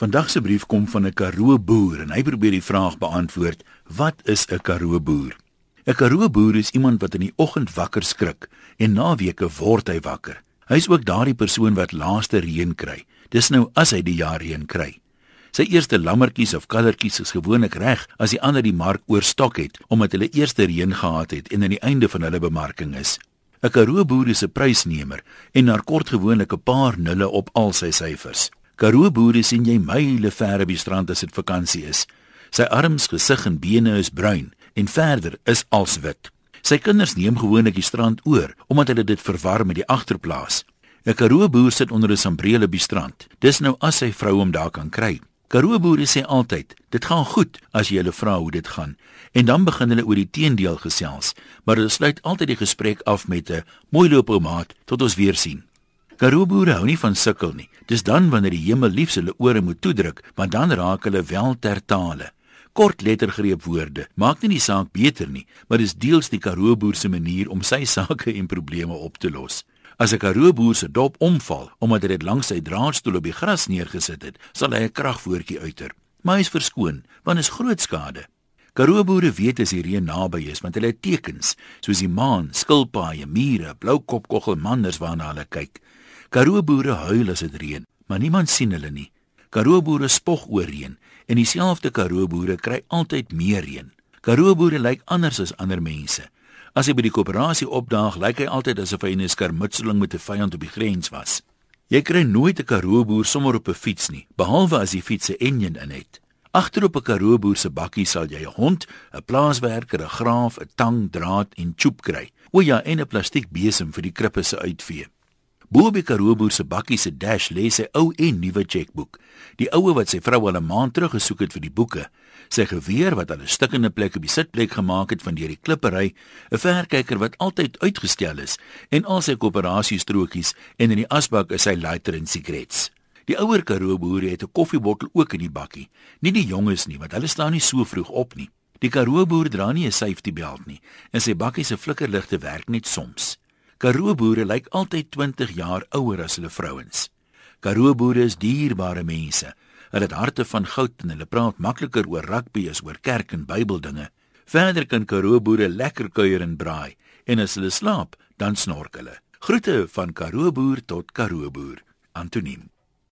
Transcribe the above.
Vandag se brief kom van 'n Karoo boer en hy probeer die vraag beantwoord: Wat is 'n Karoo boer? 'n Karoo boer is iemand wat in die oggend wakker skrik en na weke word hy wakker. Hy is ook daardie persoon wat laaste reën kry. Dis nou as hy die jaar reën kry. Sy eerste lammetjies of kallertjies is gewoonlik reg as die ander die mark oorstok het omdat hulle eerste reën gehad het en aan die einde van hulle bemarking is. 'n Karoo boer is 'n prysnemer en daar kort gewoonlik 'n paar nulle op al sy syfers. Karoo boere sien jy myle ver op die strand as dit vakansie is. Sy arms, gesig en bene is bruin en verder is als wit. Sy kinders neem gewoonlik die strand oor omdat hulle dit verwar met die agterplaas. 'n Karoo boer sit onder 'n sambreel op die strand. Dis nou as sy vrou hom daar kan kry. Karoo boere sê altyd, dit gaan goed as jy hulle vra hoe dit gaan. En dan begin hulle oor die teendeel gesels, maar hulle sluit altyd die gesprek af met 'n mooi loop ou maat tot ons weer sien. Karoo boere hou nie van sukkel nie. Dis dan wanneer die hemel liefs hulle ore moet toedruk, want dan raak hulle wel ter tale. Kort lettergreep woorde maak nie die saak beter nie, maar dis deels die Karoo boer se manier om sy sake en probleme op te los. As 'n Karoo boer se dop omval omdat hy dit langs sy draadstoel op die gras neergesit het, sal hy 'n kragvoortjie uiter. Maar hy is verskoon, want is groot skade. Karoo boere weet as die reën naby is, want hulle het tekens, soos die maan, skilpaaie, mure, bloukopkogel, manders waarna hulle kyk. Karoo boere huil as dit reën, maar niemand sien hulle nie. Karoo boere spog oor reën en dieselfde Karoo boere kry altyd meer reën. Karoo boere lyk anders as ander mense. As hy by die koöperasie opdaag, lyk hy altyd asof hy in 'n skermutseling met 'n vyand op die grens was. Jy kry nooit 'n Karoo boer sommer op 'n fiets nie, behalwe as die fiets 'n enjin in het. Agterop 'n Karoo boer se bakkie sal jy 'n hond, 'n plaaswerker, 'n graaf, 'n tang, draad en tjoep kry. O ja, en 'n plastiek besem vir die krippe se uitvee. Bo by Karoo boer se bakkie se dash lê sy ou en nuwe chequeboek. Die oue wat sy vrou al 'n maand terug gesoek het vir die boeke. Sy geweer wat al 'n stikkende plek op die sitplek gemaak het van deur die klippery, 'n verkyker wat altyd uitgestel is en al sy koöperasiestrokies en in die asbak is sy lighter en sigarette. Die ouer Karoo boere het 'n koffiebottel ook in die bakkie. Nie die jonges nie, want hulle staan nie so vroeg op nie. Die Karoo boer dra nie 'n safety belt nie en sy bakkie se flikkerligte werk net soms. Karoo boere lyk altyd 20 jaar ouer as hulle vrouens. Karoo boere is dierbare mense. Hulle het harte van goud en hulle praat makliker oor rugby as oor kerk en Bybeldinge. Verder kan Karoo boere lekker kuier en braai en as hulle slaap, dan snork hulle. Groete van Karoo boer tot Karoo boer. Antoniem